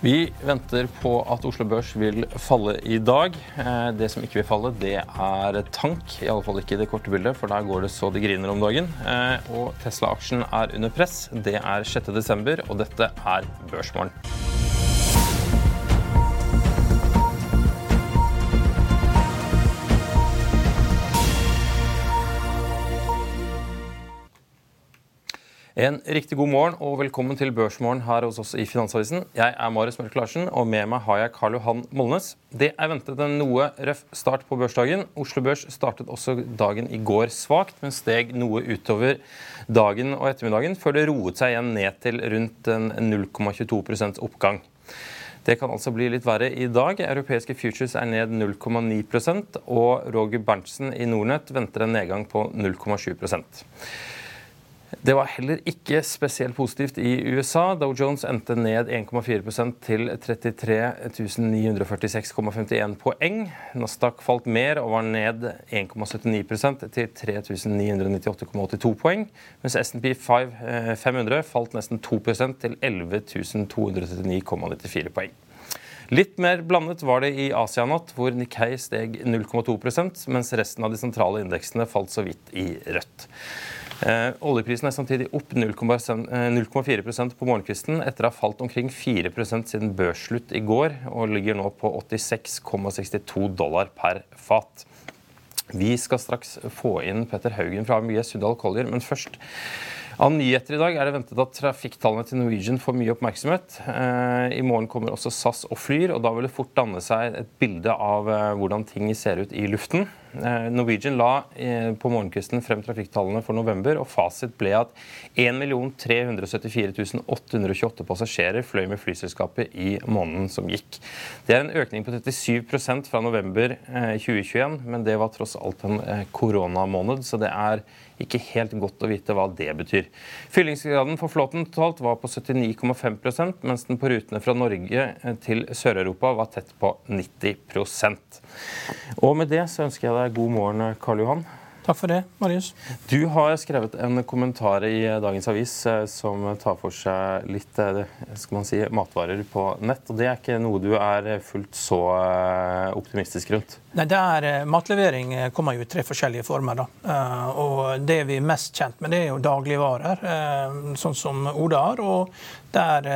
Vi venter på at Oslo Børs vil falle i dag. Eh, det som ikke vil falle, det er tank. I alle fall ikke i det korte bildet, for der går det så det griner om dagen. Eh, og Tesla-aksjen er under press. Det er 6.12, og dette er Børsmorgen. En riktig god morgen og velkommen til Børsmorgen her hos oss i Finansavisen. Jeg er Marius Mørk Larsen, og med meg har jeg Karl Johan Molnes. Det er ventet en noe røff start på børsdagen. Oslo Børs startet også dagen i går svakt, men steg noe utover dagen og ettermiddagen, før det roet seg igjen ned til rundt en 0,22% oppgang. Det kan altså bli litt verre i dag. Europeiske futures er ned 0,9% og Roger Berntsen i Nordnett venter en nedgang på 0,7 det var heller ikke spesielt positivt i USA. Dow Jones endte ned 1,4% til 33.946,51 poeng. Nasdaq falt mer og var ned 1,79% til 3.998,82 poeng. Mens S&P 500 eh, falt nesten 2% til 11.239,94 poeng. Litt mer blandet var det i Asia natt, hvor Nikkei steg 0,2% mens resten av de sentrale indeksene falt så vidt i rødt. Eh, oljeprisen er samtidig opp 0,4 eh, på morgenkvisten etter å ha falt omkring 4% siden børsslutt i går, og ligger nå på 86,62 dollar per fat. Vi skal straks få inn Petter Haugen fra AMG Sudal Collier, men først av nyheter i dag er det ventet at trafikktallene til Norwegian får mye oppmerksomhet. Eh, I morgen kommer også SAS og Flyr, og da vil det fort danne seg et bilde av hvordan ting ser ut i luften. Eh, Norwegian la eh, på morgenkvisten frem trafikktallene for november, og fasit ble at 1 374 828 passasjerer fløy med flyselskapet i måneden som gikk. Det er en økning på 37% fra november 2021, eh, men det var tross alt en koronamåned, så det er ikke helt godt å vite hva det betyr. Fyllingsgraden for flåten totalt var på 79,5% mens den på rutene fra Norge til Sør-Europa var tett på 90 Og med det så ønsker jeg deg god morgen, Karl Johan. Takk for det, Marius. Du har skrevet en kommentar i Dagens Avis eh, som tar for seg litt eh, skal man si, matvarer på nett. og Det er ikke noe du er fullt så eh, optimistisk rundt? Nei, det er, Matlevering kommer jo i tre forskjellige former. da. Og Det vi er mest kjent med, det er jo dagligvarer, sånn som Oda har. og der,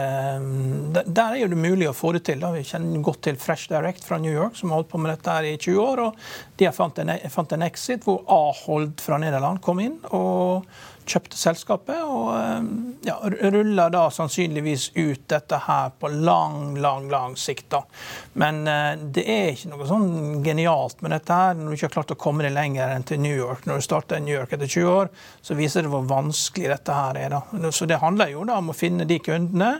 der, er det mulig å få det til. Vi kjenner godt til Fresh Direct fra New York, som har holdt på med dette her i 20 år. og De fant en, fant en exit hvor Aholt fra Nederland kom inn. og kjøpte selskapet og eh, ja, ruller da sannsynligvis ut dette her på lang, lang lang sikt. da. Men eh, det er ikke noe sånn genialt med dette her når du ikke har klart å komme deg lenger enn til New York. Når du starter i New York etter 20 år, så viser det hvor vanskelig dette her er. da. Så det handler jo da om å finne de kundene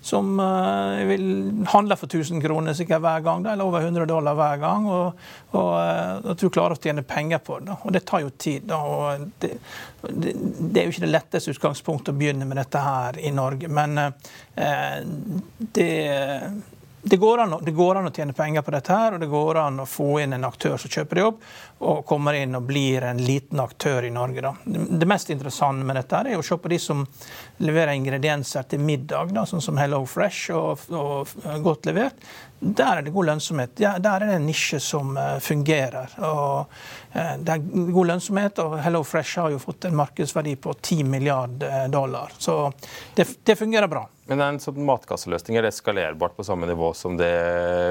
som uh, vil handle for 1000 kroner sikkert hver gang, eller over 100 dollar hver gang. Og, og uh, at du klarer å tjene penger på det. Og det tar jo tid. Det, det, det, er jo ikke det letteste utgangspunktet å begynne med dette her i Norge. Men uh, det det går, an, det går, an, å tjene penger på dette, her, og det går an å få inn en aktør som kjøper det opp, og kommer inn og blir en liten aktør i Norge. Da. Det mest interessante med dette er å se på de som leverer ingredienser til middag, da, sånn som Hello Fresh og, og, godt levert. Der er det god lønnsomhet. Der er det en nisje som uh, fungerer. Og, uh, det er god lønnsomhet, og Hello Fresh har jo fått en markedsverdi på 10 milliarder dollar. Så det, det fungerer bra. Men er en sånn matkasseløsning er det eskalerbart på samme nivå som det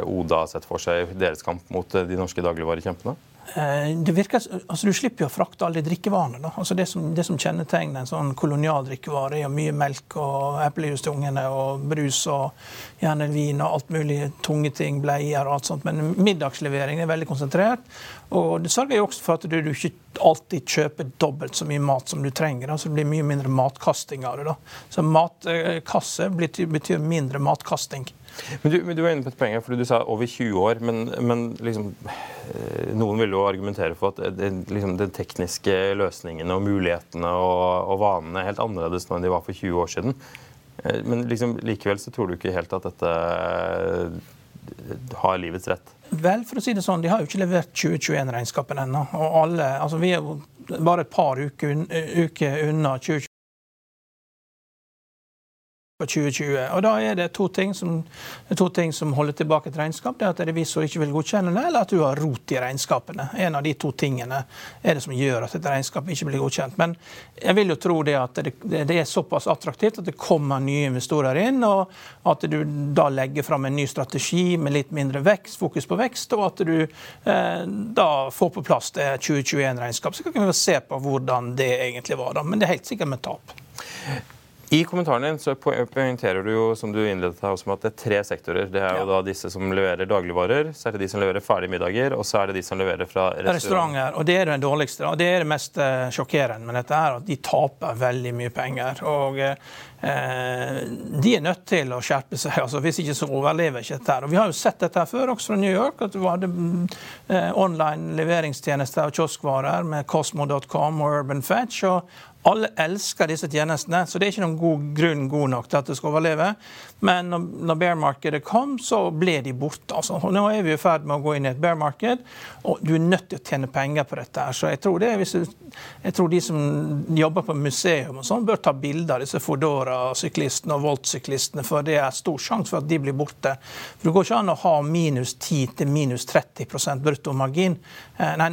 Oda har sett for seg i deres kamp mot eh, de norske dagligvarekjempene? Eh, det virker, altså Du slipper jo å frakte alle drikkevarene. da. Altså det, som, det som kjennetegner en sånn kolonialdrikkevare, er mye melk og eplejus og brus og gjerne vin og alt mulig tunge ting, bleier og alt sånt. Men middagslevering er veldig konsentrert. Og det sørger jo også for at du, du ikke alltid kjøper dobbelt så mye mat som du trenger. Da. Så det blir mye mindre matkasting av det. da. Så matkasse betyr mindre matkasting. Men du, men du, var inne på et poeng, for du sa over 20 år. Men, men liksom, eh, noen vil jo argumentere for at den liksom, tekniske løsningene og mulighetene og, og, vanene er helt annerledes nå enn de var for 20 år siden. Eh, men liksom, likevel så tror du ikke helt at dette eh, har livets rett? Vel, for å si det sånn, De har jo ikke levert 2021-regnskapen ennå. og alle, altså Vi er jo bare et par uker, uker unna 2021 på 2020. Og Da er det to ting som, to ting som holder tilbake et regnskap. Det er at revisor ikke vil godkjenne det, eller at du har rot i regnskapene. En av de to tingene er det som gjør at et regnskap ikke blir godkjent. Men jeg vil jo tro det at det, det er såpass attraktivt at det kommer nye investorer inn, og at du da legger fram en ny strategi med litt mindre vekst, fokus på vekst, og at du eh, da får på plass det 2021-regnskap. Så kan vi se på hvordan det egentlig var, da. Men det er helt sikkert med tap. I kommentaren din så poengterer du jo, som du innledet her, også med at det er tre sektorer. Det er jo ja. da disse som leverer dagligvarer, så er det de som leverer ferdige middager, og så er det de som leverer fra restauranter. restauranter. Og det er den dårligste. Og det er det mest uh, sjokkerende med dette, her, at de taper veldig mye penger. Og eh, de er nødt til å skjerpe seg. altså Hvis ikke så overlever ikke dette. Og Vi har jo sett dette her før, også fra New York, at du hadde uh, online leveringstjenester og kioskvarer med Cosmo.com og Urban Fetch. og alle elsker disse tjenestene, så det er ikke noen god grunn god nok til at det skal overleve. Men når, når bear-markedet kom, så ble de borte. Altså. nå er vi i ferd med å gå inn i et bear-marked, og du er nødt til å tjene penger på dette. Så jeg tror, det, du, jeg tror de som jobber på museum, og sånn, bør ta bilder av disse Foodora-syklistene og Volt-syklistene, for det er stor sjanse for at de blir borte. For Det går ikke an å ha minus 10 til minus 30% bruttomargin, eh, nei,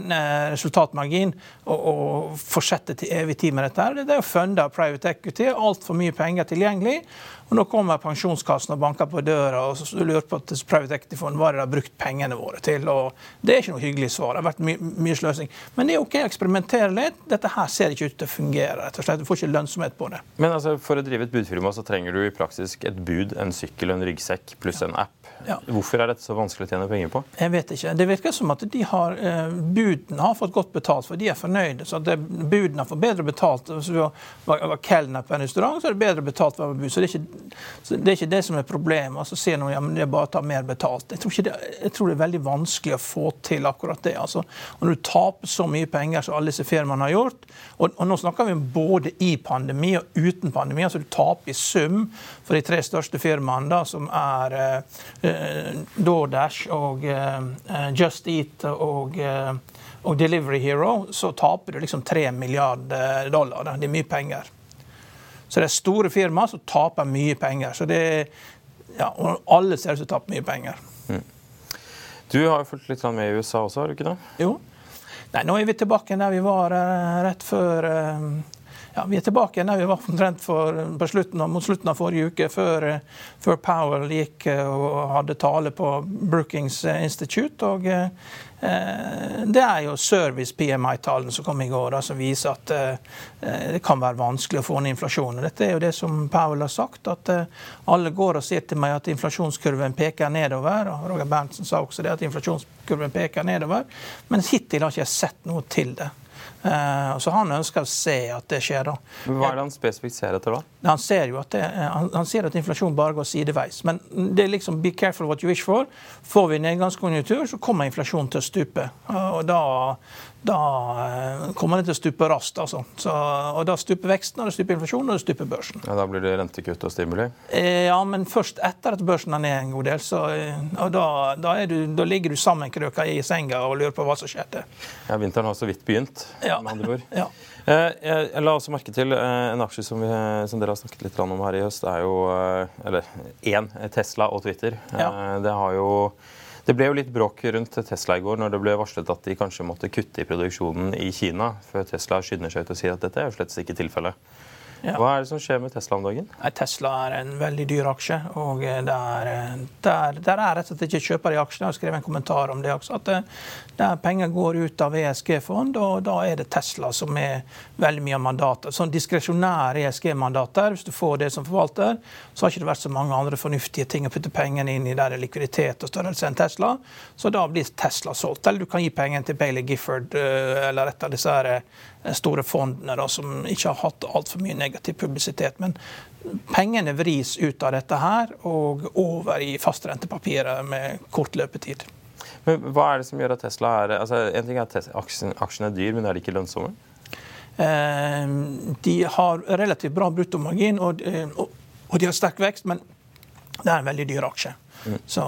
resultatmargin og, og fortsette til evig tid med dette der. Det er jo funde private equity, altfor mye penger tilgjengelig. Og Nå kommer pensjonskassen og banker på døra og så lurer på at private equity-fond hva de har brukt pengene våre til. og Det er ikke noe hyggelig svar. Det har vært my mye sløsing. Men det er OK å eksperimentere litt. Dette her ser ikke ut til å fungere. rett og slett. Du får ikke lønnsomhet på det. Men altså, For å drive et budfirma så trenger du i praksis et bud, en sykkel, en ryggsekk pluss en app. Ja. Hvorfor er dette så vanskelig å tjene penger på? Jeg vet ikke. Det virker som at de har, eh, budene har fått godt betalt, for de er fornøyde. så det, Budene har fått bedre betalt. Hvis du var, var kelner på en restaurant, så er det bedre betalt for bud. Så det ikke, det, er ikke det som er problemet. Altså, sier noen ja, men det er bare å ta mer betalt. Jeg tror, det, jeg tror, det, er veldig vanskelig å få til akkurat det. Altså. Når du taper så mye penger som alle disse firmaene har gjort, og, og, nå snakker vi både i pandemi og uten pandemi, altså du taper i sum for de tre største firmaene, da, som er Eh, DoorDash og eh, eh, Just Eat og, og Delivery Hero, så taper du liksom 3 milliarder dollar. Det er mye penger. Så det er store firmaer som taper mye penger. Så det, ja, og alle ser ut til å tape mye penger. Mm. Du har jo fulgt litt med i USA også, har du ikke det? Jo. Nei, nå er vi tilbake der vi var rett før ja, vi er tilbake der vi var omtrent mot slutten av forrige uke, før, før, Powell gikk eh, og hadde tale på Brookings Institute. og eh, det er jo service PMI-tallene som kom i går, da, som viser at eh, det kan være vanskelig å få ned inflasjonen. Dette er jo det som Powell har sagt, at alle går og sier til meg at inflasjonskurven peker nedover. og Roger Berntsen sa også det, at inflasjonskurven peker nedover. Men hittil har jeg ikke sett noe til det. Uh, så Han ønsker å se at det skjer. da. Hva er det han spesifikt ser etter? da? Han ser jo at det, eh, han, han ser at inflasjon bare går sideveis. Men det er liksom be careful what you wish for. Får vi nedgangskonjunktur, så kommer inflasjonen til å stupe. Og da, da eh, kommer det til å stupe raskt. Altså. Så, og da stuper veksten, og det stuper inflasjonen, og det stuper børsen. Ja, Da blir det rentekutt og stimuli? Eh, ja, men først etter at børsen er ned en god del. Så, eh, og da, da, du, da, ligger du sammenkrøka i senga og lurer på hva som skjedde. Ja, Vinteren har så vidt begynt, ja. med andre ord. ja. Jeg la også merke til en aksje som, vi, som, dere har snakket litt om her i høst. Det er jo Eller én, Tesla og Twitter. Ja. Det har jo det ble jo litt bråk rundt Tesla i går når det ble varslet at de kanskje måtte kutte i produksjonen i Kina, før Tesla skynder seg ut og sier at dette er jo slett ikke tilfellet. Ja. Hva er det som skjer med Tesla om dagen? Tesla er en veldig dyr aksje. og Der, der, der er rett og slett ikke kjøper i aksjene. Jeg har skrevet en kommentar om det også. at eh, Der penger går ut av ESG-fond, og da er det Tesla som er veldig mye av mandatet. Sånn diskresjonære ESG-mandater, hvis du får det som forvalter, så har ikke det vært så mange andre fornuftige ting å putte pengene inn i der det er likviditet og størrelse enn Tesla. Så da blir Tesla solgt. Eller du kan gi pengene til Bailey Gifford eh, eller et av disse store fondene da, som ikke har hatt altfor mye negativ publisitet. Men pengene vris ut av dette her og over i fastrentepapirer med kort løpetid. Men Hva er det som gjør at Tesla er altså En ting er at aksjen, aksjen er dyr, men er de ikke lønnsomme? Eh, de har relativt bra bruttomargin, og, eh, og, og de har sterk vekst, men det er en veldig dyr aksje. Så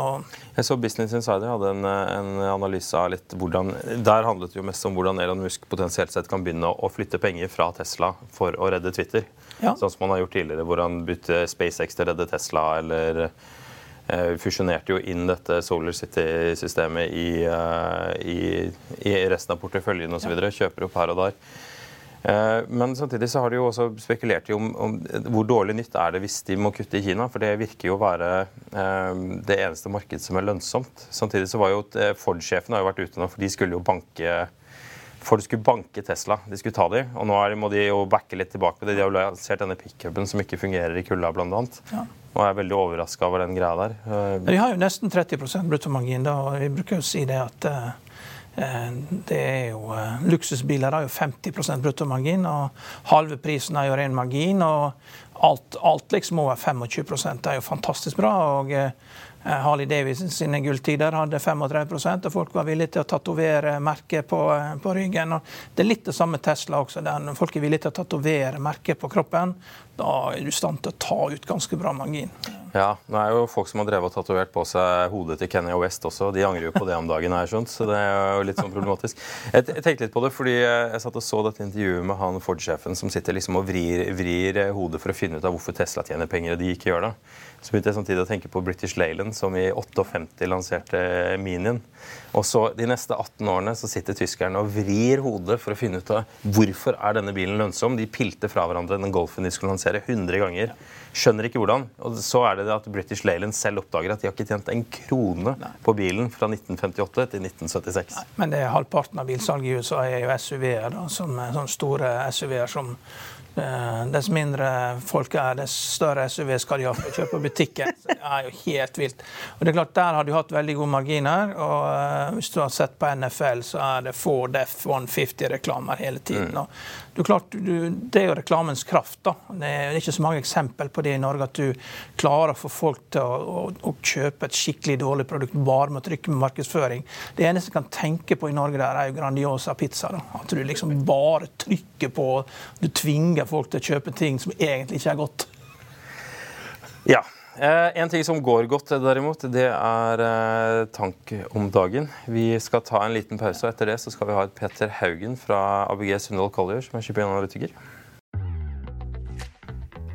jeg så Business Insider hadde en, en, analyse av litt hvordan Der handlet det jo mest om hvordan Elon Musk potensielt sett kan begynne å flytte penger fra Tesla for å redde Twitter. Ja. Sånn som han har gjort tidligere, hvor han bytte SpaceX til å redde Tesla, eller eh, fusjonerte jo inn dette Solar City-systemet i, uh, i, i, resten av porteføljen osv. Ja. Kjøper opp her og der. Eh, men samtidig så har de jo også spekulert i om, om, hvor dårlig nytt er det hvis de må kutte i Kina. For det virker jo å være eh, det eneste markedet som er lønnsomt. Samtidig så var jo eh, Ford-sjefen har jo vært ute nå, for de skulle jo banke Ford skulle banke Tesla. De skulle ta dem. og nå må de jo backe litt tilbake på det. De har jo lansert denne pickupen som ikke fungerer i kulda, bl.a. Ja. Og jeg er veldig overraska over den greia der. De har jo nesten 30% bruttomargin, da, og vi bruker jo si det at det er jo, eh, Luksusbiler har jo 50% bruttomargin, og halve prisen er jo ren margin. og Alt, alt liksom over 25 det er jo fantastisk bra. og eh, Harley Davidson sine gulltider hadde 35% og folk var villige til å tatovere merket på, på, ryggen. Og det er litt det samme Tesla også. der Folk er villige til å tatovere merket på kroppen. Da er du i stand til å ta ut ganske bra margin. Ja, nå er jo folk som har drevet og tatovert på seg hodet til Kenny West også. De angrer jo på det om dagen, har skjønt. Så det er jo litt sånn problematisk. Jeg, tenkte litt på det fordi jeg satt og så dette intervjuet med han Ford-sjefen som sitter liksom og vrir, vrir, hodet for å finne ut av hvorfor Tesla tjener penger og de ikke gjør det. Så begynte jeg samtidig å tenke på British Leyland, som i 58 lanserte Minien. Og så De neste 18 årene så sitter tyskerne og vrir hodet for å finne ut av hvorfor er denne bilen lønnsom. De pilte fra hverandre den Golfen de skulle lansere 100 ganger. Skjønner ikke hvordan. Og så er det det at British Leyland selv oppdager at de har ikke tjent en krone Nei. på bilen fra 1958 til 1976. Nei, men det er halvparten av bilsalget i USA er jo SUV-er, som sånne store SUV-er som dess mindre folk er, dess større SUV skal de ha for å kjøpe butikken. Så det er jo helt vilt. Og det er klart, Der har de hatt veldig gode marginer. og uh, Hvis du har sett på NFL, så er det Ford F150-reklamer hele tiden. Mm. Du, klart, du, det er jo reklamens kraft. da. Det er ikke så mange eksempel på det i Norge at du klarer å få folk til å, å, å kjøpe et skikkelig dårlig produkt bare med å trykke med markedsføring. Det eneste jeg kan tenke på i Norge, der er jo Grandiosa pizza. da. At du liksom bare trykker på Du tvinger folk til å kjøpe ting som egentlig ikke er godt. Ja, Eh, en ting som går godt, derimot, det er eh, tank om dagen. Vi skal ta en liten pause, og etter det så skal vi ha et Petter Haugen fra ABG Sundal Collier, som er analytiker.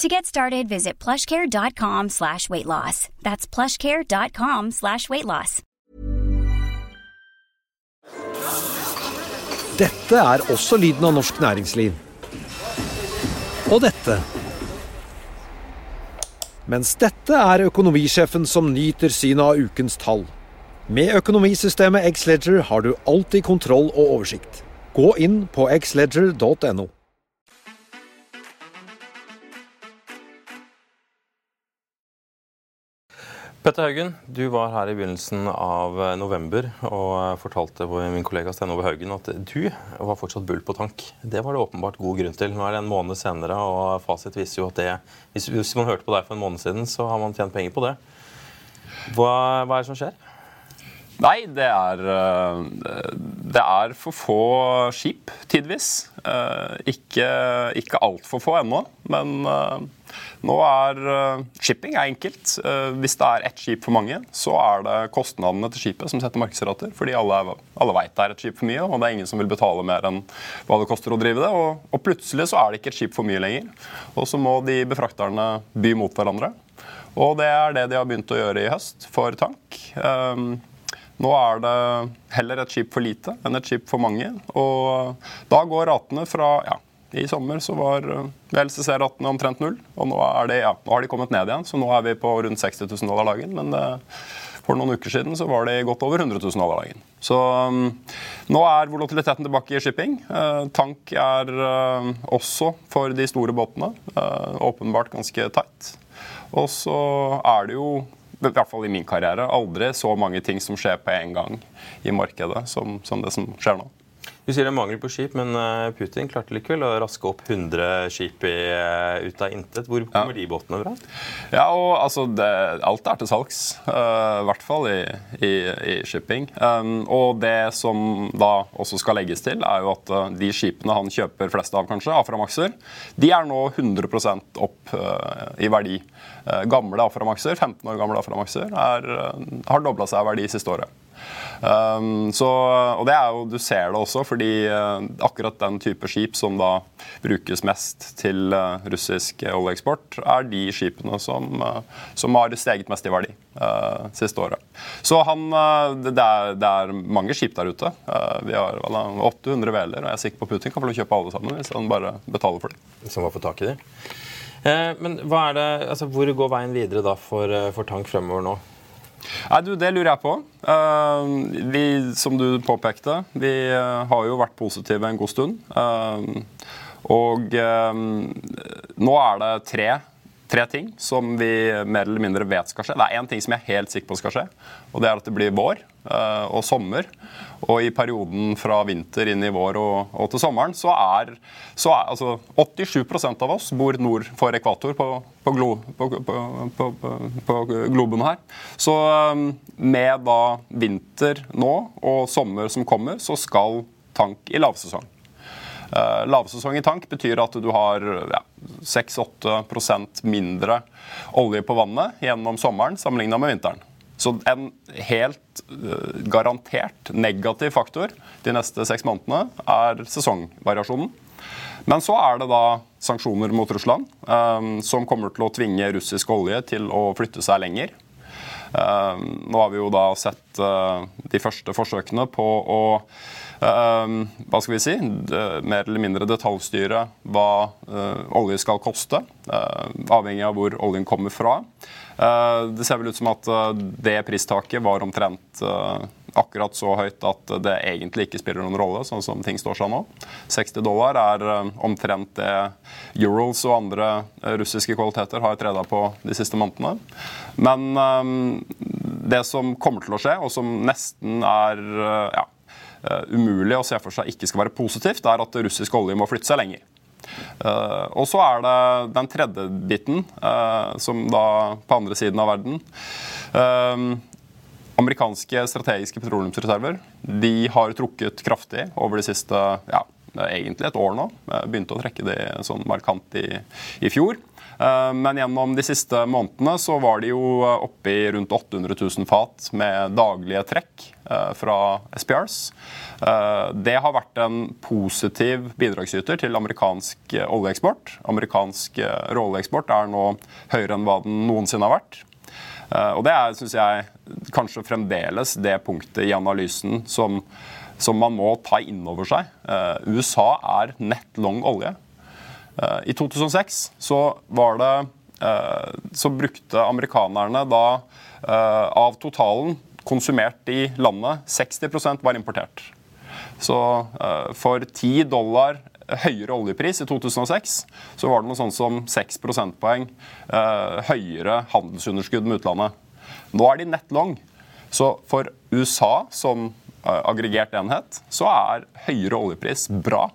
To get started, visit plushcare.com slash weight loss. That's plushcare.com slash weight loss. Dette er også lyden av norsk næringsliv. Og dette. Mens dette er økonomisjefen som nyter synet av ukens tall. Med økonomisystemet Xledger har du alltid kontroll og oversikt. Gå inn på xledger.no. Petter Haugen, du var her i begynnelsen av eh, november og eh, fortalte min kollega Ove Haugen at du var fortsatt bull på tank. Det var det åpenbart god grunn til. Nå er det en måned senere, og fasit viser jo at det hvis man hørte på deg for en måned siden, så har man tjent penger på det. Hva, hva er det som skjer? Nei, det er, eh, det er for få skip, tidvis. Ikke, ikke altfor få ennå, men nå er Shipping er enkelt. Hvis det er ett skip for mange, så er det kostnadene til skipet som setter markedsrater. Fordi alle, alle veit det er et skip for mye, og det er ingen som vil betale mer enn hva det koster å drive det. Og, og plutselig så er det ikke et skip for mye lenger. Og så må de befrakterne by mot hverandre. Og det er det de har begynt å gjøre i høst for tank. Nå er det heller et skip for lite enn et skip for mange. Og da går ratene fra ja, i sommer så var eh, VLCC-ratene omtrent null, og nå, det, ja, nå, har de kommet ned igjen. Så nå er vi på rundt 60 000 dollar dagen. Men det, for noen uker siden så var de godt over 100 000 dollar dagen. Så um, nå er volatiliteten tilbake i shipping. Uh, tank er uh, også for de store båtene åpenbart ganske tight. Og så er det jo i hvert fall i min karriere, aldri så mange ting som skjer på en gang i markedet som, som det som skjer nå. Du sier det er mangel på skip, men eh, Putin klarte likevel å raske opp 100 skip i, eh, ut av intet. Hvor kommer ja. de båtene fra? Ja, og altså, det, Alt er til salgs. Uh, I hvert fall i, i, i shipping. Um, og det som da også skal legges til, er jo at uh, de skipene han kjøper flest av, kanskje, Aframaxer, de er nå 100 opp uh, i verdi. gamle Aframaxer, 15 år gamle Aframaxer, er, har dobla seg i verdi siste året. Um, så, og det er jo, Du ser det også, fordi uh, akkurat den type skip som da brukes mest til uh, russisk oljeeksport, er de skipene som, uh, som, har steget mest i verdi siste året. Så han, det er, det, er, mange skip der ute. vi har vel, 800 hveler, og jeg er sikker på Putin kan få kjøpe alle sammen hvis han bare betaler for dem. Som var på tak i dem. Det, altså, hvor går veien videre da for, for tank fremover nå? Nei, du, Det lurer jeg på. Uh, vi, som du påpekte, vi uh, har jo vært positive en god stund. Uh, og nå er det tre, tre, ting som vi mer eller mindre vet skal skje. Det er én ting som jeg er helt sikker på skal skje, og det er at det blir vår og sommer. Og i perioden fra vinter inn i vår og, og til sommeren, så er, så er altså 87% av oss bor nord for ekvator på, på, glo, på, på globen her. Så um, med da vinter nå og sommer som kommer, så skal tank i lavsesong. Uh, lavsesong i tank betyr at du har ja, 6-8 mindre olje på vannet gjennom sommeren sammenligna med vinteren. Så en helt uh, garantert negativ faktor de neste seks månedene er sesongvariasjonen. Men så er det da sanksjoner mot Russland, um, som kommer til å tvinge russisk olje til å flytte seg lenger. Um, nå har vi jo da sett uh, de første forsøkene på å hva skal vi si, mer eller mindre detaljstyre hva uh, olje skal koste, avhengig av hvor oljen kommer fra. Eh, det ser vel ut som at eh, det pristaket var omtrent eh, akkurat så høyt at det egentlig ikke spiller noen rolle, sånn som ting står seg nå. 60 dollar er omtrent det Urals og andre russiske kvaliteter har treda på de siste månedene. Men det som kommer til å skje, og som nesten er ja, umulig å se for seg ikke skal være positivt, er at russisk olje må flytte seg lenger. Uh, og så er det den tredje biten, uh, som da på andre siden av verden. Uh, amerikanske strategiske petroleumsreserver de har trukket kraftig over de siste ja, egentlig et år nå. Begynte å trekke det sånn markant i, i fjor. Eh, men gjennom de siste månedene så var de jo eh, oppe i rundt 800 000 fat med daglige trekk eh, fra SPRs. Det har vært en positiv bidragsyter til amerikansk oljeeksport. Amerikansk råoljeeksport er nå høyere enn hva den noensinne har vært. Og det er, syns jeg, kanskje fremdeles det punktet i analysen som, som man må ta inn over seg. USA er nett long olje. Eh, I 2006 så var det eh, Så brukte amerikanerne da eh, av totalen konsumert i landet 60% var importert. Så for 10 dollar høyere oljepris i 2006, så var det noe sånt som 6 prosentpoeng høyere handelsunderskudd med utlandet. Nå er de nett long. Så for USA som aggregert enhet, så er høyere oljepris bra.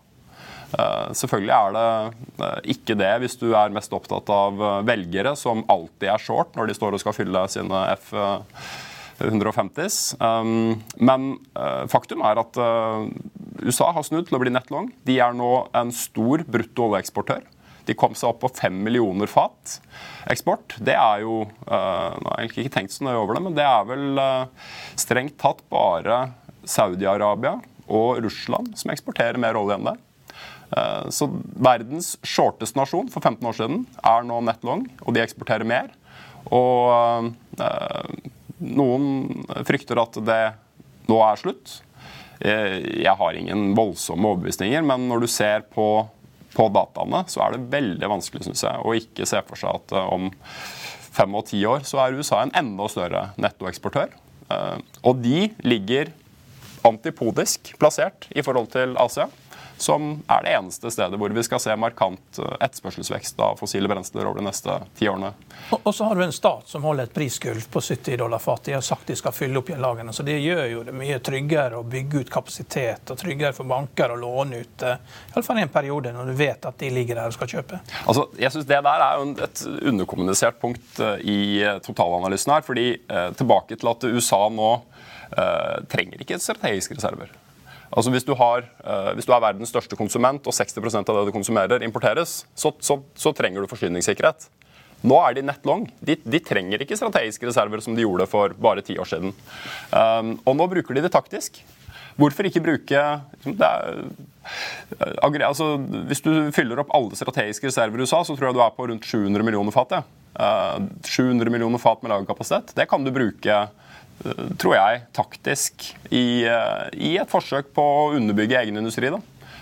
Eh, selvfølgelig er det eh, ikke det hvis du er mest opptatt av eh, velgere som alltid er short når de står og skal fylle sine F. 150s. Men faktum er at USA har snudd til å bli nettlong. De er nå en stor brutto oljeeksportør. De kom seg opp på fem millioner fat eksport. Det er jo Nå har jeg ikke tenkt så nøye over det, men det er vel strengt tatt bare Saudi-Arabia og Russland som eksporterer mer olje enn det. Eh, så verdens shorteste nasjon for 15 år siden er nå nettlong, og de eksporterer mer. Og eh, noen frykter at det nå er slutt. Eh, jeg har ingen voldsomme overbevisninger, men når du ser på, på dataene, så er det veldig vanskelig synes jeg, å ikke se for seg at om fem og ti år så er USA en enda større nettoeksportør. Og de ligger antipodisk plassert i forhold til Asia som er det eneste stedet hvor vi skal se markant eh, etterspørselsvekst av fossile brensler over de neste ti årene. Og så har du en stat som holder et prisgulv på 70 dollar fatet. De har sagt de skal fylle opp igjen lagrene. Så det gjør jo det mye tryggere å bygge ut kapasitet og tryggere for banker å låne ut. Eh, Iallfall i en periode når du vet at de ligger der og skal kjøpe. Altså, jeg synes Det der er jo et underkommunisert punkt eh, i totalanalysen her. fordi Tilbake til at USA nå eh, trenger ikke strategiske reserver. Altså hvis du, har, uh, hvis du, er verdens største konsument, og 60% av det du konsumerer, importeres, så, så, så trenger du forsyningssikkerhet. Nå er de nett long. De, de, trenger ikke strategiske reserver som de gjorde for bare ti år siden. Um, og nå bruker de det taktisk. Hvorfor ikke bruke liksom, er, uh, altså, Hvis du fyller opp alle strategiske reserver i USA, så tror jeg du er på rundt 700 millioner fat. Ja. Uh, 700 millioner fat med lagerkapasitet. Det kan du bruke tror jeg, taktisk i, eh, i, et forsøk på å underbygge egen industri. da.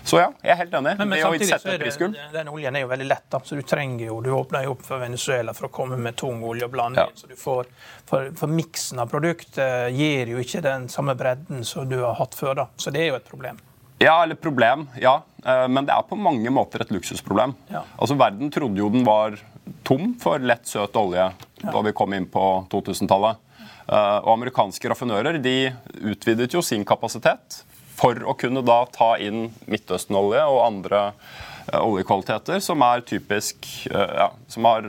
Så ja, jeg er helt enig. Men, men samtidig så er det, den oljen er jo veldig lett. da, så Du trenger jo, du åpner jo opp for Venezuela for å komme med tung olje og blande ja. så du får, For, for miksen av produktet gir jo ikke den samme bredden som du har hatt før. da, Så det er jo et problem. Ja, eller problem, ja. Eh, men det er på mange måter et luksusproblem. Ja. Altså, Verden trodde jo den var tom for lett, søt olje ja. da vi kom inn på 2000-tallet. Eh, og amerikanske raffinører de utvidet jo sin kapasitet for å kunne da ta inn Midtøsten-olje og andre uh, oljekvaliteter som er typisk uh, ja, som, har,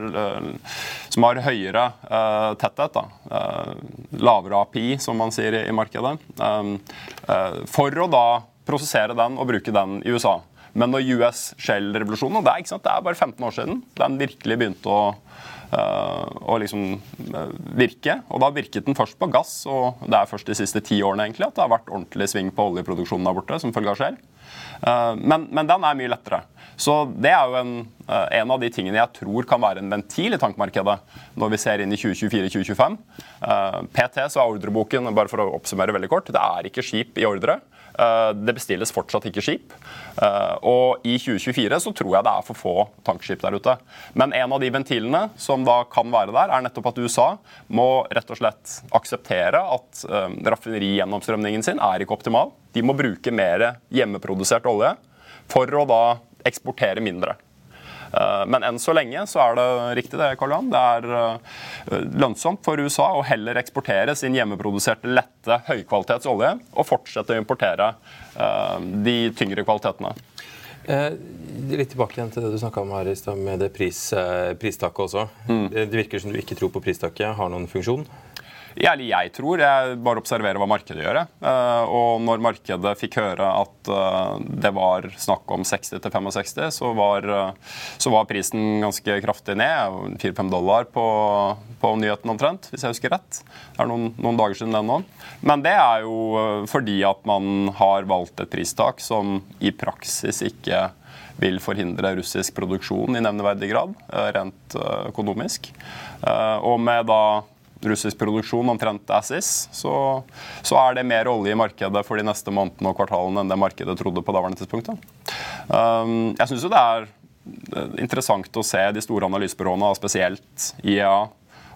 som, har, høyere tetthet. Da. lavere API, som man sier i, markedet. for å da prosessere den og bruke den i USA. Men når US Shell-revolusjonen, det, det er bare 15 år siden den virkelig begynte å å eh, liksom eh, virke. Og da virket den først på gass, og det er først de siste ti årene egentlig at det har vært ordentlig sving på oljeproduksjonen der borte som følge av Shell. Eh, men, men, den er mye lettere. Så det er jo en, en, av de tingene jeg tror kan være en ventil i tankmarkedet når vi ser inn i 2024-2025. PT så er ordreboken, bare for å oppsummere veldig kort, det er ikke skip i ordre. Eh, det bestilles fortsatt ikke skip. Eh, og i 2024 så tror jeg det er for få tankskip der ute. Men en av de ventilene som da kan være der, er nettopp at USA må rett og slett akseptere at eh, raffinerigjennomstrømningen sin er ikke optimal. De må bruke mer hjemmeprodusert olje for å da eksportere mindre. Eh, men enn så lenge så er det riktig det, Karl Johan. Det er eh, lønnsomt for USA å heller eksportere sin hjemmeproduserte, lette, høykvalitets olje og fortsette å importere eh, de tyngre kvalitetene. Eh, litt tilbake igjen til det du snakka om her i stad, med det pris, pristaket også. Mm. Det virker som du ikke tror på pristaket har noen funksjon? Eller jeg tror. Jeg bare observerer hva markedet gjør. Uh, og når markedet fikk høre at uh, det var snakk om 60-65, så, var, uh, så var prisen ganske kraftig ned. 4-5 dollar på, på nyheten omtrent, hvis jeg husker rett. Det er noen, noen dager siden det nå. Men det er jo fordi at man har valgt et pristak som i praksis ikke vil forhindre russisk produksjon i nevneverdig grad, rent økonomisk. Og med da russisk produksjon omtrent as så, så, er det mer olje i markedet for de neste månedene og kvartalene enn det markedet trodde på daværende tidspunkt. Um, jeg syns jo det er interessant å se de store analysebyråene, spesielt IEA,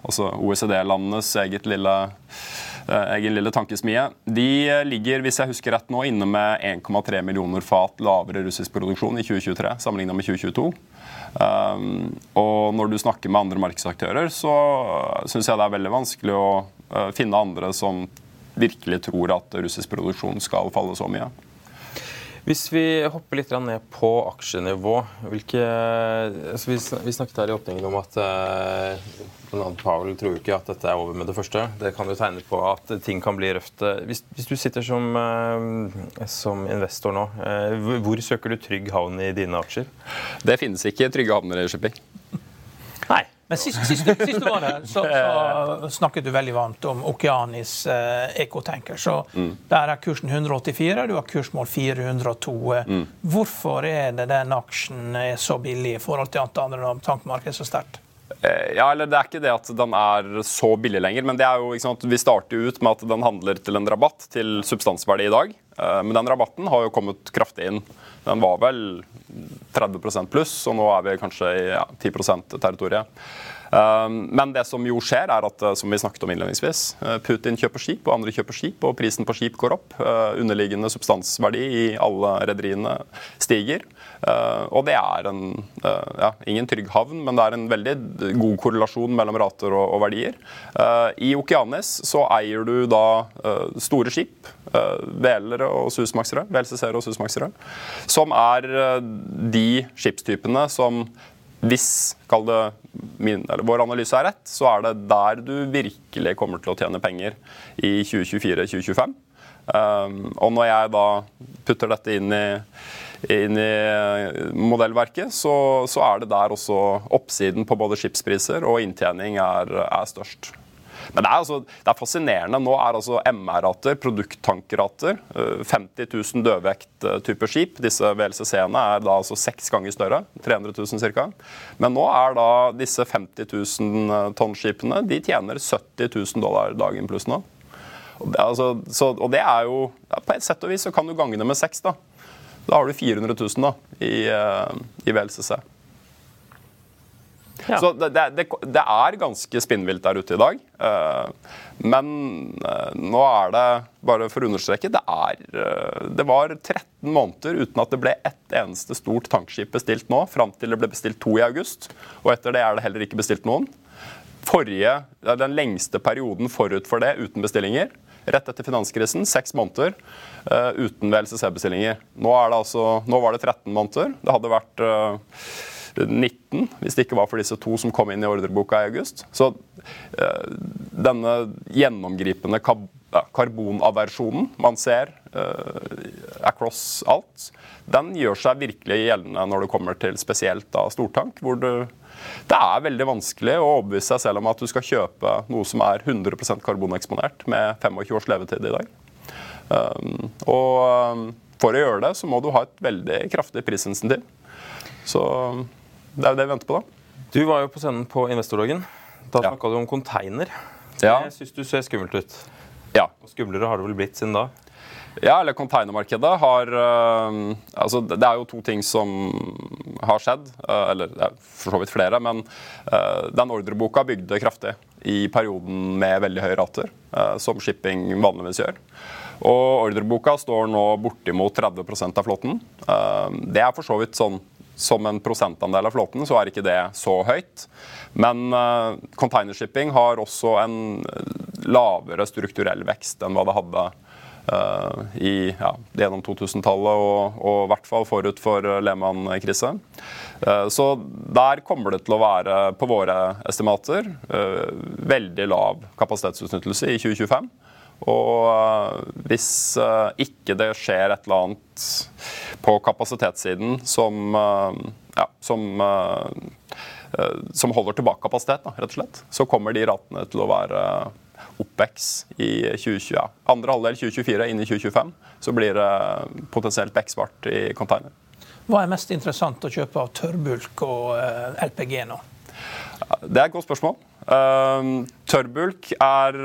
altså OECD-landenes eget lille eh, egen lille tankesmie. De ligger hvis jeg husker rett nå, inne med 1,3 millioner fat lavere russisk produksjon i 2023 sammenlignet med 2022. Um, og når du snakker med andre markedsaktører, så syns jeg det er veldig vanskelig å uh, finne andre som virkelig tror at russisk produksjon skal falle så mye. Hvis vi hopper litt ned på aksjenivå hvilke, altså vi, snakket her i åpningen om at uh, Powell tror ikke at dette er over med det første. Det kan jo tegne på at ting kan bli røft. Hvis, hvis du sitter som, uh, som, investor nå, uh, hvor søker du trygg havn i dine aksjer? Det finnes ikke trygge havner i shipping. Men sist, sist, sist du var der, så, så, snakket du veldig varmt om Okeanis eh, ekotanker. Så mm. Der er kursen 184, du har kursmål 402. Mm. Hvorfor er det den aksjen er så billig i forhold til at andre tankmarked er så sterkt? Eh, ja, eller Det er ikke det at den er så billig lenger, men det er jo, sant, vi starter ut med at den handler til en rabatt til substansverdi i dag. Eh, men den rabatten har jo kommet kraftig inn. Den var vel 30% pluss, og nå er vi kanskje i ja, 10% territoriet. Um, men det som jo skjer, er at som vi snakket om innledningsvis, uh, Putin kjøper skip, og andre kjøper skip, og prisen på skip går opp. Uh, underliggende substansverdi i alle rederiene stiger. Og det er en, ja, ingen trygg havn, men det er en veldig god korrelasjon mellom rater og, verdier. I Okeanis så eier du da store skip, velere og susmaksere, VLCC-ere og susmaksere, som er de skipstypene som hvis det, min, vår analyse er rett, så er det der du virkelig kommer til å tjene penger i 2024-2025. Um, og når jeg da putter dette inn i, inn i modellverket, så, så, er det der også oppsiden på både skipspriser og inntjening er, er størst. Men det er, altså, det er fascinerende. Nå er altså MR-rater, produkttankerater, 50 000 dødvekt-typer skip. Disse VLCC-ene er da altså seks ganger større. 300 000 ca. Men nå er da disse 50 000 tonn-skipene de tjener 70 000 dollar dagen pluss nå. Altså, så, og det er jo ja, På et sett og vis så kan du gange det med seks. Da Da har du 400 000 da, i, uh, i VLCC. Ja. Så det, det, det, er ganske spinnvilt der ute i dag. Eh, men eh, nå er det, bare for å understreke, det, er, eh, det var 13 måneder uten at det ble ett eneste stort tankskip bestilt nå, fram til det ble bestilt to i august. Og etter det er det heller ikke bestilt noen. Forrige, Den lengste perioden forut for det uten bestillinger, rett etter finanskrisen, seks måneder uten VLCC-bestillinger. Nå, altså, nå, var det 13 måneder. Det hadde vært 19, hvis det ikke var for disse to som kom inn i ordreboka i august. Så uh, denne gjennomgripende karbonaversjonen man ser uh, across alt, den gjør seg virkelig gjeldende når det kommer til spesielt da stortank, hvor du det er veldig vanskelig å overbevise seg selv om at du skal kjøpe noe som er 100% karboneksponert med 25 års levetid i dag. Um, og for å gjøre det, så må du ha et veldig kraftig prisinsentiv. Så det er jo det vi venter på, da. Du var jo på scenen på Investordagen. Da ja. snakka du om container. Ja. Jeg syns du ser skummelt ut. Ja. Og skumlere har det vel blitt siden da? Ja, eller containermarkedet har uh, Altså, det er jo to ting som har skjedd. Uh, eller det er for så vidt flere, men uh, den ordreboka bygde kraftig i perioden med veldig høye rater, som shipping vanligvis gjør. Og ordreboka står nå bortimot 30% av flåten. det er for så vidt sånn som en prosentandel av flåten, så er ikke det så høyt. Men uh, containershipping har også en lavere strukturell vekst enn hva det hadde uh, i, ja, gjennom 2000-tallet og, og i hvert fall forut for Lehmann-krise. Uh, så der kommer det til å være, på våre estimater, veldig lav kapasitetsutnyttelse i 2025. Og hvis ikke det skjer et eller annet på kapasitetssiden som, ja, som som holder tilbake kapasitet, da, rett og slett, så kommer de ratene til å være oppvekst i 2020. Andre halvdel 2024 inn i 2025 så blir det potensielt vekstbart i container. Hva er mest interessant å kjøpe av tørrbulk og eh, LPG nå? Det er et godt spørsmål. Tørrbulk er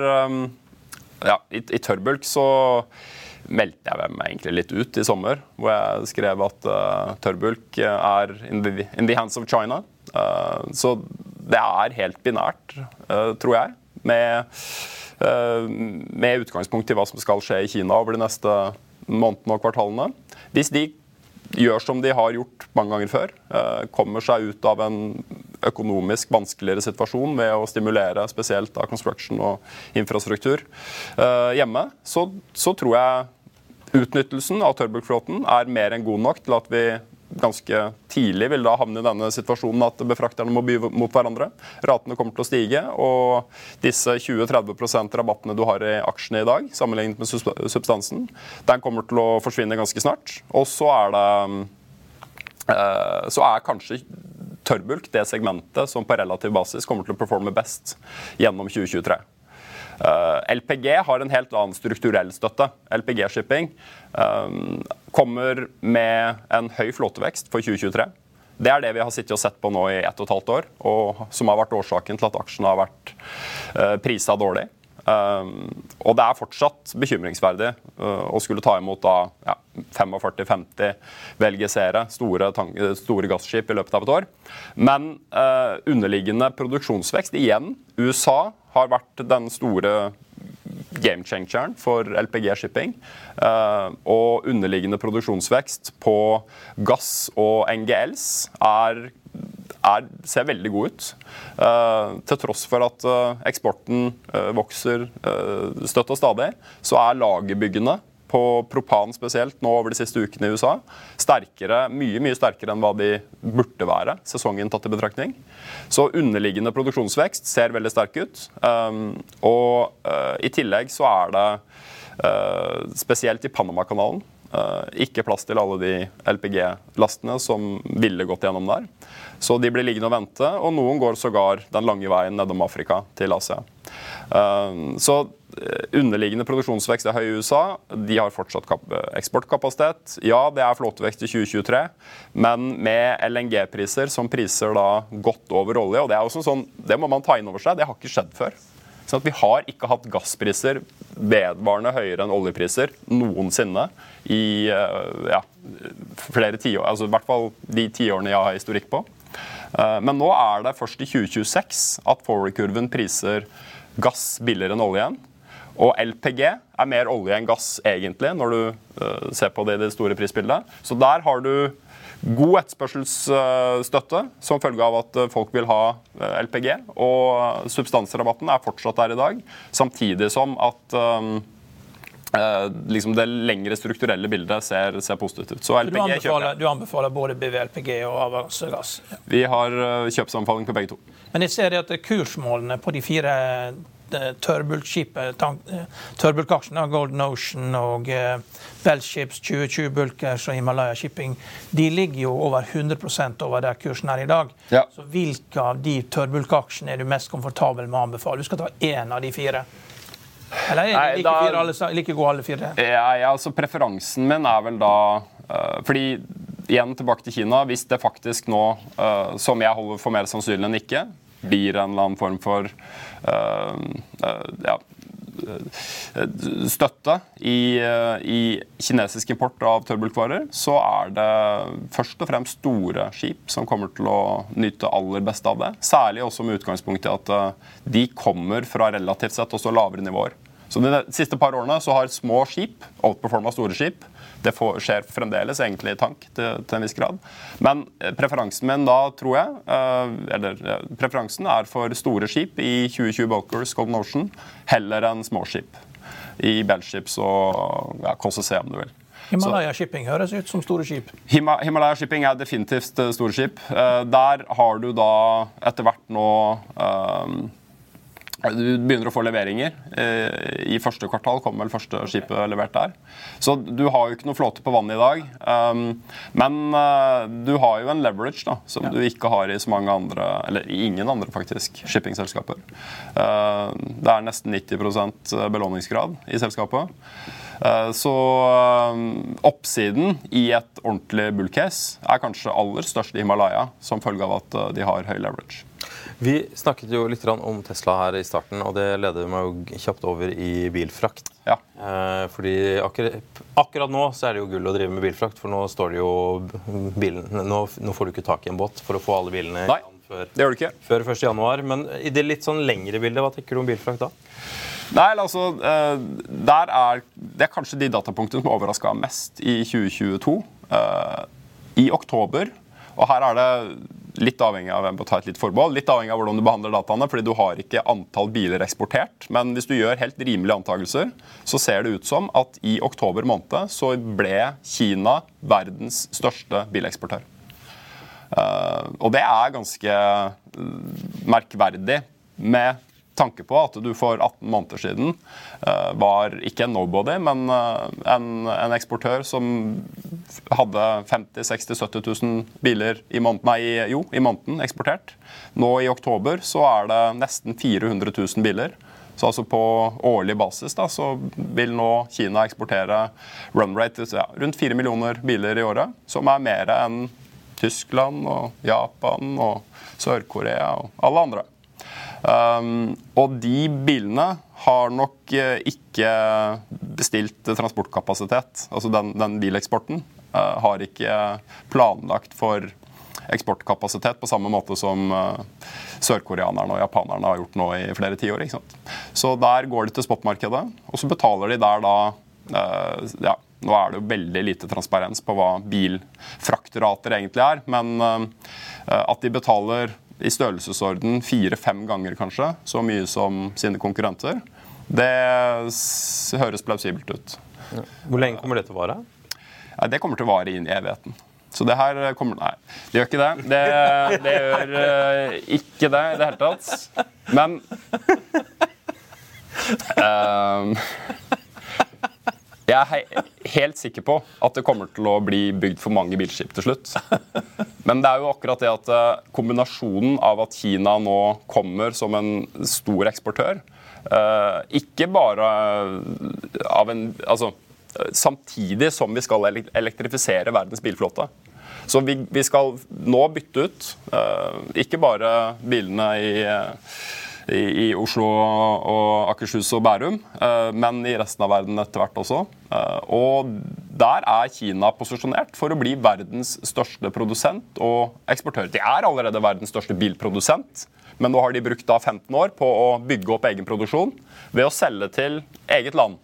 Ja, i, i tørrbulk så meldte jeg meg egentlig litt ut i sommer, hvor jeg skrev at uh, tørrbulk er in the, in the, hands of China. Uh, så det er helt binært, uh, tror jeg, med uh, med utgangspunkt i hva som skal skje i Kina over de neste månedene og kvartalene. Hvis de gjør som de har gjort mange ganger før, kommer seg ut av en økonomisk vanskeligere situasjon ved å stimulere spesielt av construction og infrastruktur eh, hjemme, så, så tror jeg utnyttelsen av tørrbulkflåten er mer enn god nok til at vi ganske tidlig vil da havne i denne situasjonen at befrakterne må by mot hverandre. Ratene kommer til å stige, og disse 20-30 rabattene du har i aksjene i dag, sammenlignet med substansen, den kommer til å forsvinne ganske snart. Og så er det eh, så er kanskje tørrbulk det segmentet som på relativ basis kommer til å performe best gjennom 2023. Eh, LPG har en helt annen strukturell støtte. LPG-shipping um, kommer med en høy flåtevekst for 2023. Det er det vi har sittet og sett på nå i ett og et halvt år, og som har vært årsaken til at aksjene har vært uh, prisa dårlig. Um, og det er fortsatt bekymringsverdig uh, å skulle ta imot da ja, 45-50 VLGC-ere, store, store, gasskip, i løpet av et år. Men uh, underliggende produksjonsvekst igjen. USA har vært den store game changeren for LPG-shipping. Uh, og underliggende produksjonsvekst på gass og NGLs er, er, ser veldig god ut. Eh, til tross for at eh, eksporten vokser støtt og stadig, så er lagerbyggene på propan spesielt nå over de siste ukene i USA. Sterkere, mye mye sterkere enn hva de burde være, sesongen tatt i betraktning. Så underliggende produksjonsvekst ser veldig sterk ut. Um, og uh, i tillegg så er det uh, spesielt i Panamakanalen uh, ikke plass til alle de LPG-lastene som ville gått gjennom der. Så de blir liggende og vente, og noen går sågar den lange veien nedom Afrika til Asia. Um, så Eh, underliggende produksjonsvekst er høy i USA. De har fortsatt eksportkapasitet. Ja, det er flåtevekst i 2023, men med LNG-priser som priser da godt over olje. og Det er også sånn, det må man ta inn over seg. Det har ikke skjedd før. Så vi har ikke hatt gasspriser vedvarende høyere enn oljepriser noensinne i eh, ja, flere tiår. Altså i hvert fall de tiårene jeg har historikk på. Eh, men nå er det først i 2026 at forward-kurven priser gass billigere enn olje igjen. Og LPG er mer olje enn gass, egentlig, når du uh, ser på det i det store prisbildet. Så der har du god etterspørselsstøtte som følge av at eh, folk vil ha LPG. Og substansrabatten er fortsatt der i dag, samtidig som at uh, liksom det lengre strukturelle bildet ser, ser positivt ut. Så LPG du anbefaler, du anbefaler både BVLPG og Ja. Vi har kjøpsanbefaling på begge to. Men jeg ser at kursmålene på de fire Eh, tørrbulkaksjene, Golden Ocean og Bellships 2020-bulkers og Himalaya Shipping, de ligger jo over 100 over der kursen er i dag. Ja. Så hvilke av de tørrbulkaksjene er du mest komfortabel med å anbefale? Du skal ta én av de fire. Eller er det like, fire, alle, like gode alle fire? Ja, ja, altså Preferansen min er vel da uh, Fordi igjen tilbake til Kina. Hvis det faktisk nå, uh, som jeg holder for mer sannsynlig enn ikke, blir en eller annen form for uh, ja, støtte i, i, kinesisk import av tørrbulkvarer, så er det først og fremst store skip som kommer til å nyte aller best av det. Særlig også med utgangspunkt i at uh, de kommer fra relativt sett også lavere nivåer. Så De siste par årene så har små skip outperforma store skip. Det får, skjer fremdeles egentlig i tank til, til, en viss grad. Men eh, preferansen min da, tror jeg, uh, eller preferansen er for store skip i 2020 Bulkers Golden Ocean heller enn småskip. i Bellships og ja, KCC, om du vil. Himalaya Shipping høres ut som store skip. Himalaya Shipping er definitivt eh, store skip. Der har du da etter hvert nå um, du begynner å få leveringer. I første kvartal kom vel første skipet levert der. Så du har jo ikke noe flåte på vannet i dag. Um, men du har jo en leverage da, som ja. du ikke har i så mange andre, eller ingen andre faktisk, shippingselskaper. Det er nesten 90% belåningsgrad i selskapet. Eh, så eh, oppsiden i et ordentlig bullcase er kanskje aller størst i Himalaya, som følge av at eh, de har høy leverage. Vi snakket jo litt om Tesla her i starten, og det leder meg jo kjapt over i bilfrakt. Ja. fordi akkurat, akkurat, nå så er det jo gull å drive med bilfrakt, for nå står det jo bilen, nå, nå får du ikke tak i en båt for å få alle bilene Nei, før, det gjør du ikke. før 1.1. Men i det litt sånn lengre bildet, hva tenker du om bilfrakt da? Nei, altså, eh, der er, Det er kanskje de datapunktene som overraska mest i 2022. Eh, I oktober, og her er det litt avhengig av å ta et litt forbehold, litt avhengig av hvordan du behandler dataene, fordi du har ikke antall biler eksportert. Men hvis du gjør helt rimelige antakelser, så ser det ut som at i oktober måned så ble Kina verdens største bileksportør. Uh, og det er ganske merkverdig med tanke på at du for 18 måneder siden uh, var ikke en nobody, men uh, en, en, eksportør som hadde 50 60 70 000 biler i måneden, nei, jo, i måneden eksportert. Nå i oktober så er det nesten 400 000 biler. Så altså På årlig basis da, så vil nå Kina eksportere run rate ja, rundt 4 millioner biler i året, som er mer enn Tyskland og Japan og Sør-Korea og alle andre. Um, og de bilene har nok uh, ikke bestilt transportkapasitet. Altså den, den bileksporten uh, har ikke planlagt for eksportkapasitet på samme måte som uh, sørkoreanerne og japanerne har gjort nå i flere tiår. Så der går de til spotmarkedet, og så betaler de der da ja, nå er det jo veldig lite transparens på hva bilfraktrater egentlig er, men at de betaler i størrelsesorden fire-fem ganger kanskje så mye som sine konkurrenter. Det høres plausibelt ut. Hvor lenge kommer det til å vare? Ja, det kommer til å vare inn i evigheten. Så det her kommer Nei, det gjør ikke det. Det, det gjør uh, ikke det i det hele tatt. Men uh, jeg er helt sikker på at det kommer til å bli bygd for mange bilskip til slutt. Men det er jo akkurat det at eh, kombinasjonen av at Kina nå kommer som en stor eksportør, eh, ikke bare av en Altså samtidig som vi skal elektrifisere verdens bilflåte. Så vi, vi skal nå bytte ut eh, ikke bare bilene i i, Oslo og Akershus og Bærum, eh, men i resten av verden etter hvert også. Eh, og der er Kina posisjonert for å bli verdens største produsent og eksportør. De er allerede verdens største bilprodusent, men nå har de brukt da 15 år på å bygge opp egen produksjon ved å selge til eget land.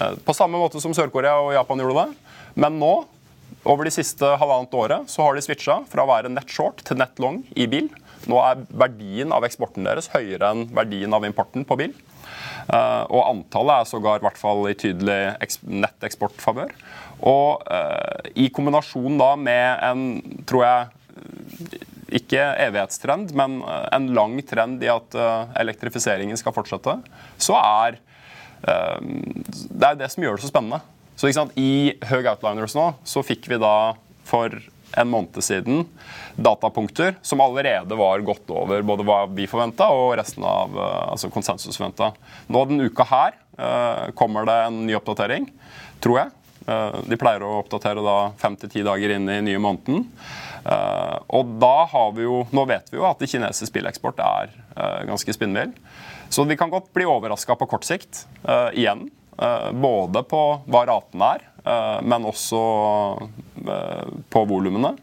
Eh, på samme måte som Sør-Korea og Japan gjorde det. Men nå, over de siste halvannet året, så har de switcha fra å være nett short til nett long i bil. Nå er verdien av eksporten deres høyere enn verdien av importen på bil. Uh, og antallet er sågar i hvert fall i tydelig netteksportfavør. Og uh, i kombinasjon da med en, tror jeg, ikke evighetstrend, men eh, en lang trend i at elektrifiseringen skal fortsette, så er det er det som gjør det så spennende. Så I Høg Outliners nå så fikk vi da for en måned siden datapunkter som allerede var gått over både hva vi forventa og resten av eh, altså konsensus forventa. Nå denne uka her uh, kommer det en ny oppdatering, tror jeg. Uh, de pleier å oppdatere da fem til ti dager inn i nye måneden. Og da har vi jo Nå vet vi jo at kinesisk spilleksport er ganske spinnvill. Så vi kan godt bli overraska på kort sikt igjen. både på hva raten er, men også på volumene.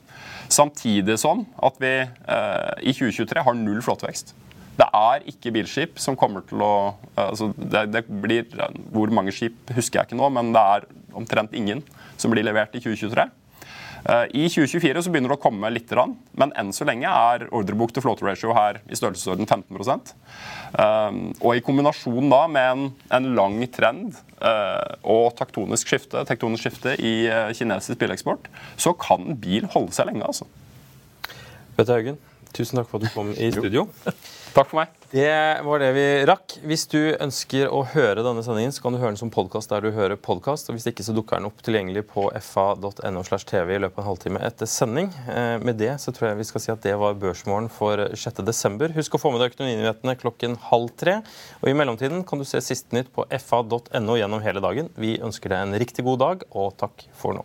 Samtidig som at vi eh, i 2023 har null flåtevekst. Det er ikke bilskip som kommer til å altså det, det, blir, Hvor mange skip husker jeg ikke nå, men det er omtrent ingen som blir levert i 2023. Eh, I 2024 så begynner det å komme litt, men enn så lenge er ordrebok til float ratio her i størrelsesorden 15 um, Og i kombinasjon da med en, en lang trend uh, og taktonisk skifte, tektonisk skifte i uh, kinesisk bileksport, så kan bil holde seg lenge. altså. Bette Haugen, tusen takk for at du kom i studio. Takk for meg. Det var det vi rakk. Hvis du ønsker å høre denne sendingen, så kan du høre den som podkast der du hører podkast. Hvis ikke, så dukker den opp tilgjengelig på fa.no slash tv i løpet av en halvtime etter sending. Eh, med det så tror jeg vi skal si at det var Børsmorgen for 6.12. Husk å få med deg økonominyhetene klokken halv tre. Og i mellomtiden kan du se siste nytt på fa.no gjennom hele dagen. Vi ønsker deg en riktig god dag, og takk for nå.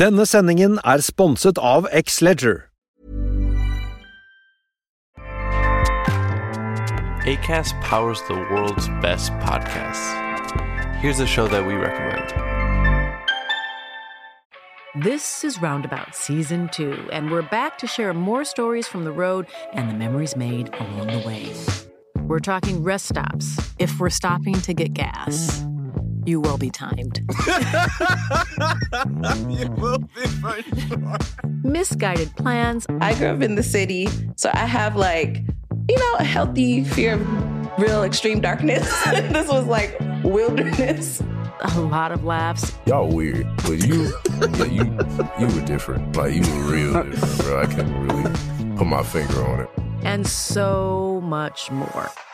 Denne sendingen er sponset av X-Leger. ACAST powers the world's best podcasts. Here's a show that we recommend. This is Roundabout Season 2, and we're back to share more stories from the road and the memories made along the way. We're talking rest stops, if we're stopping to get gas you will be timed. you will be for sure. Misguided plans. I grew up in the city, so I have like, you know, a healthy fear of real extreme darkness. this was like wilderness. A lot of laughs. Y'all weird, but you, yeah, you, you were different. Like you were real different, bro. I can't really put my finger on it. And so much more.